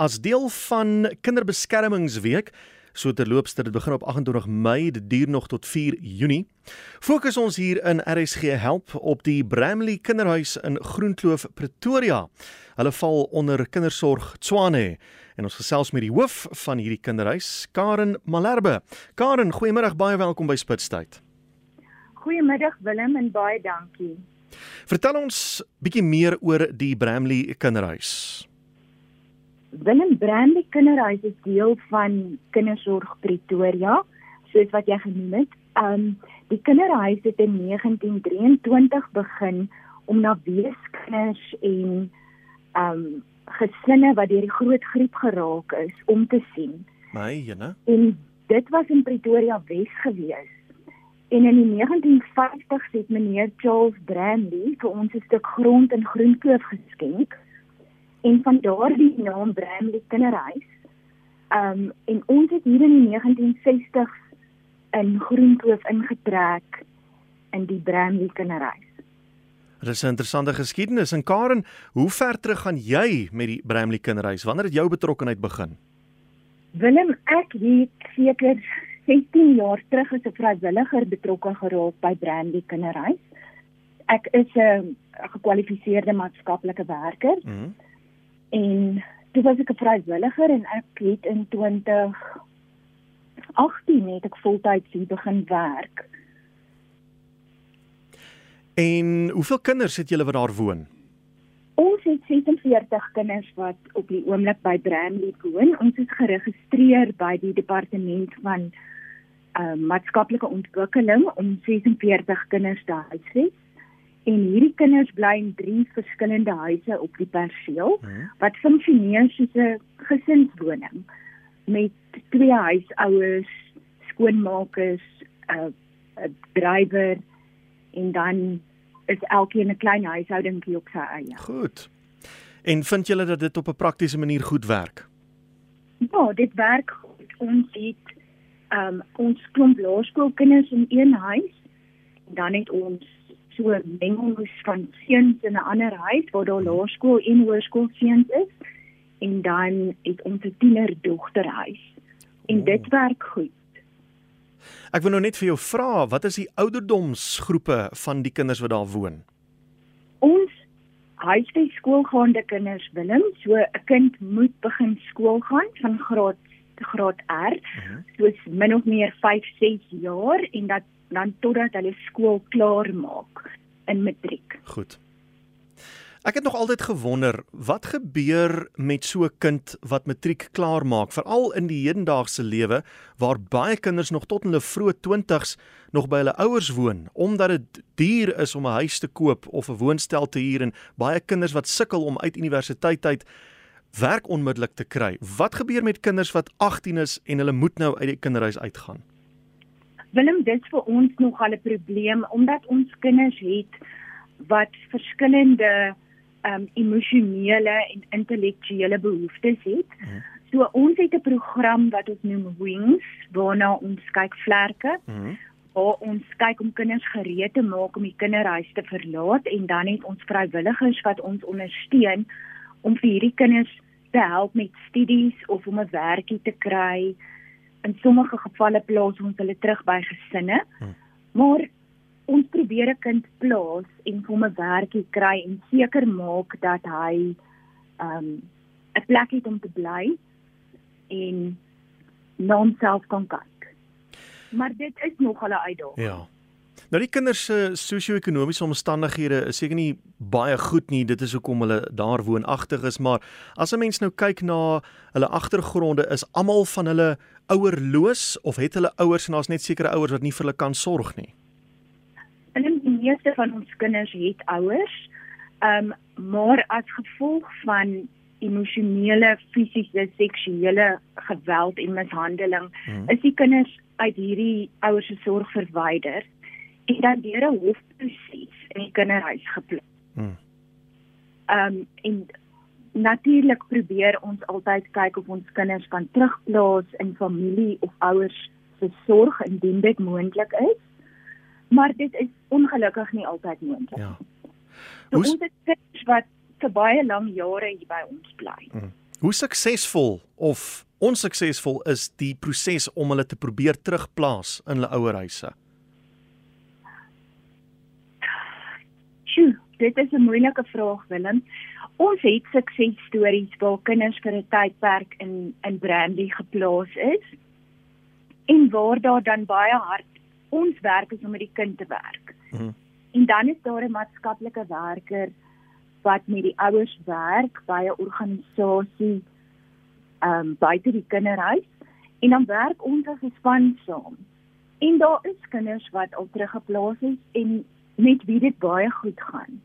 as deel van Kinderbeskermingsweek, so terloops dit begin op 28 Mei, dit duur nog tot 4 Junie. Fokus ons hier in RSG help op die Bramley Kinderhuis in Groenkloof, Pretoria. Hulle val onder kindersorg Tswane en ons gesels met die hoof van hierdie kinderhuis, Karen Malherbe. Karen, goeiemôre, baie welkom by Spitstyd. Goeiemiddag Willem en baie dankie. Vertel ons bietjie meer oor die Bramley Kinderhuis. Willem Bramley Kinderhuis is deel van Kindersorg Pretoria, soos wat jy genoem het. Um die kinderhuis het in 1923 begin om na weeskinders en um gesinne wat deur die groot griep geraak is om te sien. My jene. En dit was in Pretoria Wes gewees. En in die 1950s het meneer Charles Bramley vir ons 'n stuk grond in Groenkloof geskenk en van daardie naam Bramley Kinderhuis. Um en ons het hier in die 1960s in Groenkloof ingetrek in die Bramley Kinderhuis. Dit is 'n interessante geskiedenis en Karen, hoe ver terug gaan jy met die Bramley Kinderhuis? Wanneer het jou betrokkeheid begin? Willem, ek het seker 16 jaar terug as 'n vrywilliger betrokke geraak by Bramley Kinderhuis. Ek is 'n gekwalifiseerde maatskaplike werker. Mm -hmm. En toe was ek 'n vrywilliger en ek het in 2018 net ek voltyds hier begin werk. En hoeveel kinders het julle wat daar woon? Ons het 46 kinders wat op die oomblik by Bramley woon. Ons is geregistreer by die departement van uh, maatskaplike ontwikkeling om 46 kinders te huisves. En hierdie kinders bly in drie verskillende huise op die perseel hmm. wat funksioneer soos 'n gesinswoning met twee huisouers, skoonmakers, 'n 'n drywer en dan is elkeen 'n klein huishoudingkie op sy eie. Goed. En vind julle dat dit op 'n praktiese manier goed werk? Ja, dit werk goed. Ons het um, ons klomp laerskoolkinders in een huis. Dan het ons so 'n mengelmoes van seuns in 'n ander huis waar daar laerskool en hoërskool seuns is en dan het ons 'n tienerdogterhuis. En oh. dit werk goed. Ek wil nou net vir jou vra, wat is die ouderdomsgroepe van die kinders wat daar woon? Ons huisves skoolgaande kinders Willem, so 'n kind moet begin skool gaan van graad graad R, uh mhm. -huh. soos min of meer 5, 6 jaar en dat dan totdat hulle skool klaar maak in matriek. Goed. Ek het nog altyd gewonder wat gebeur met so 'n kind wat matriek klaar maak, veral in die hedendaagse lewe waar baie kinders nog tot in hulle vroeë 20's nog by hulle ouers woon omdat dit duur is om 'n huis te koop of 'n woonstel te huur en baie kinders wat sukkel om uit universiteit uit werk onmiddellik te kry. Wat gebeur met kinders wat 18 is en hulle moet nou uit die kinderhuis uitgaan? Willem, dit vir ons nog al 'n probleem omdat ons kinders het wat verskillende um emosionele en intellektuele behoeftes het. Hmm. So ons het 'n program wat ons noem Wings waarna ons kyk vlerke. Hmm. Waar ons kyk om kinders gereed te maak om die kinderhuis te verlaat en dan het ons vrywilligers wat ons ondersteun om vir hierdie kinders te help met studies of om 'n werkie te kry in sommige gevalle plaas ons hulle terug by gesinne. Hmm. Maar ons probeer 'n kind plaas en hom 'n werkie kry en seker maak dat hy um 'n plek het om te bly en na homself kan kyk. Maar dit is nog 'n uitdaging. Ja. Nou die kinders se sosio-ekonomiese omstandighede is seker nie baie goed nie. Dit is hoekom hulle daar woonagtig is, maar as 'n mens nou kyk na hulle agtergronde, is almal van hulle ouerloos of het hulle ouers en daar's net sekere ouers wat nie vir hulle kan sorg nie. En die meeste van ons kinders het ouers. Ehm um, maar as gevolg van emosionele, fisiese, seksuele geweld en mishandeling, hmm. is die kinders uit hierdie ouers se sorg verwyder en dan deur 'n hofproses in die kinderhuis geplaas. Hmm. Ehm um, en natuurlik probeer ons altyd kyk of ons kinders kan terugplaas in familie of ouers se sorg indien dit moontlik is. Maar dit is ongelukkig nie altyd moontlik. Ja. So ons het kinders wat vir baie lang jare hier by ons bly. Hmm. Hoe suksesvol of onsuksesvol is die proses om hulle te probeer terugplaas in hulle ouerhuise? Dit is 'n moeilike vraag Willem. Ons het suksesstories waar kinders vir 'n tydperk in in Brandy geplaas is en waar daar dan baie hard ons werk is om met die kind te werk. Mhm. En dan is daar 'n maatskaplike werker wat met die ouers werk by 'n organisasie ehm um, buite die kinderhuis en dan werk ons as 'n span saam. En daar is kinders wat al teruggeplaas is en met wie dit baie goed gaan.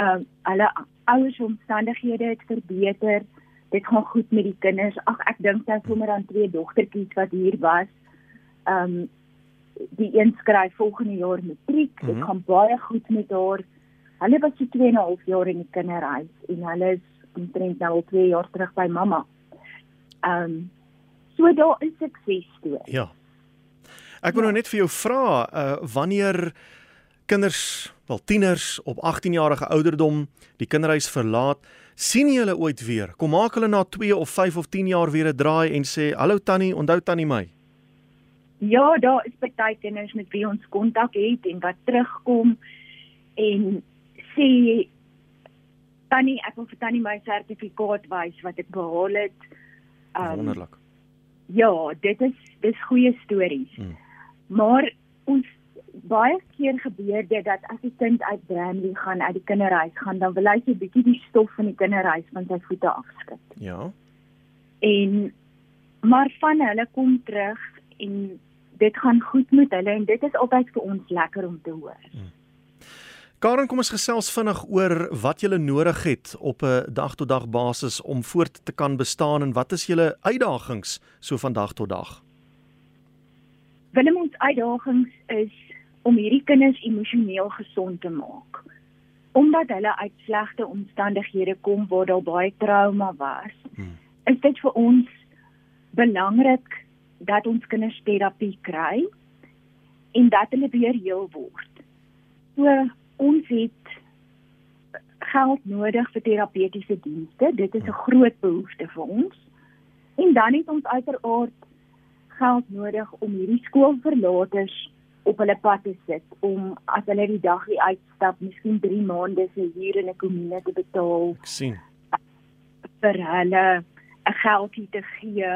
Ehm um, hulle ouers omstandighede het verbeter. Dit gaan goed met die kinders. Ag ek dink sy sommer aan twee dogtertjies wat hier was. Ehm um, die een skryf volgende jaar matriek. Dit mm -hmm. gaan baie goed met haar. Hulle was so 2 en 'n half jaar in die kinderhuis en hulle is omtrent nou al 2 jaar terug by mamma. Ehm um, so daar is sukses toe. Ja. Ek wil nou net vir jou vra uh wanneer kinders, wel tieners op 18 jarige ouderdom die kinderhuis verlaat, sien jy hulle ooit weer? Kom maak hulle na 2 of 5 of 10 jaar weer 'n draai en sê, "Hallo Tannie, onthou Tannie my." Ja, daar is baie kinders met wie ons kontak het en wat terugkom en sê Tannie, ek wil vir Tannie my sertifikaat wys wat ek behaal het. Um, Wonderlik. Ja, dit is dis goeie stories. Hmm. Maar ons baie keer gebeur dit dat as 'n kind uit Bramley gaan uit die kinderhuis gaan, dan wil hy so 'n bietjie die stof van die kinderhuis van sy voete afskud. Ja. En maar van hulle kom terug en dit gaan goed met hulle en dit is altyd vir ons lekker om te hoor. Hmm. Karen, kom ons gesels vinnig oor wat jy nodig het op 'n dag tot dag basis om voort te kan bestaan en wat is julle uitdagings so van dag tot dag? Willem ons uitdagings is om hierdie kinders emosioneel gesond te maak. Omdat hulle uit slegte omstandighede kom waar daar baie trauma was, hmm. is dit vir ons belangrik dat ons kinders terapie kry en dat hulle weer heel word. So ons het geld nodig vir terapeutiese dienste. Dit is 'n groot behoefte vir ons. En dan het ons uiteraard geld nodig om hierdie skoolverlaters op hulle pad te sit om as hulle die dag hier uitstap, miskien 3 maande se huur in 'n kommune te betaal. Ek sien vir hulle 'n geldjie te gee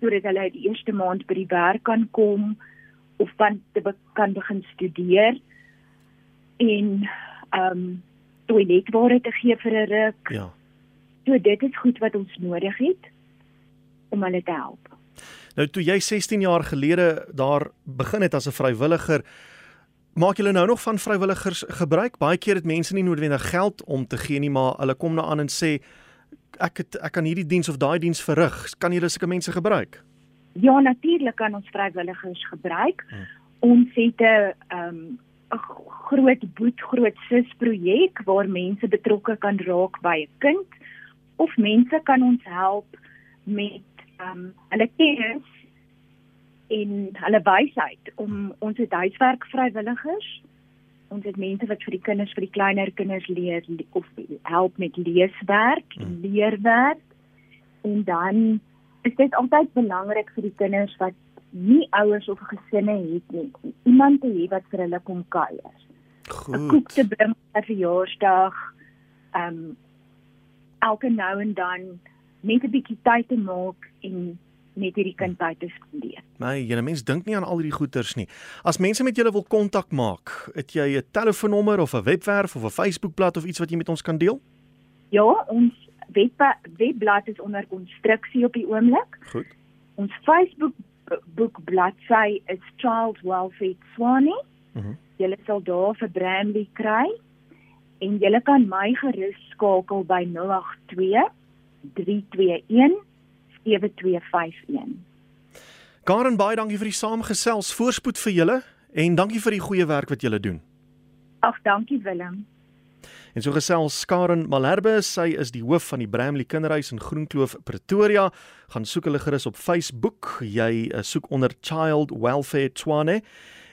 sodat hulle die eerste maand by die werk kan kom of van te be kan begin studeer en ehm um, toiletware te gee vir 'n ruk. Ja. So dit is goed wat ons nodig het om hulle te help. Nou toe jy 16 jaar gelede daar begin het as 'n vrywilliger, maak julle nou nog van vrywilligers gebruik? Baie keer het mense nie noodwendig geld om te gee nie, maar hulle kom nou aan en sê ek het ek kan hierdie diens of daai diens verrig. Kan julle sulke mense gebruik? Ja, natuurlik kan ons vrywilligers gebruik. Hmm. Ons het 'n ehm 'n groot boet groot sis projek waar mense betrokke kan raak by 'n kind of mense kan ons help met ehm um, hulle kennis en hulle wysheid om ons huiswerk vrywilligers ons het mense wat vir die kinders vir die kleiner kinders leer of help met leeswerk hmm. leerwerk en dan is dit altyd belangrik vir die kinders wat nie ouers of gesinne het nie iemand te hê wat vir hulle kom kuier. Goed. 'n Koek te bring vir verjaarsdag. Ehm um, elke nou en dan net 'n bietjie tyd te maak en net hierdie kind tyd te spandeer. Nee, julle mens dink nie aan al hierdie goeters nie. As mense met julle wil kontak maak, het jy 'n telefoonnommer of 'n webwerf of 'n Facebookblad of iets wat jy met ons kan deel? Ja, ons web webblad is onder konstruksie op die oomblik. Goed. Ons Facebook boek bladsy is Child Welfare Swanee. Mhm. Mm julle sal daar vir Bramley kry en julle kan my gerus skakel by 082 321 7251. Karen baie dankie vir die saamgesels. Voorspoed vir julle en dankie vir die goeie werk wat julle doen. Ag, dankie Willem. En so gesels Karen Malherbe, sy is die hoof van die Bramley Kinderhuis in Groenkloof, Pretoria. Gaan soek hulle gerus op Facebook. Jy uh, soek onder Child Welfare Tshwane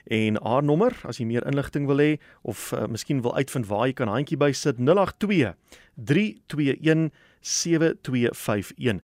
en haar nommer as jy meer inligting wil hê of uh, miskien wil uitvind waar jy kan handjie by sit 082 321 7251.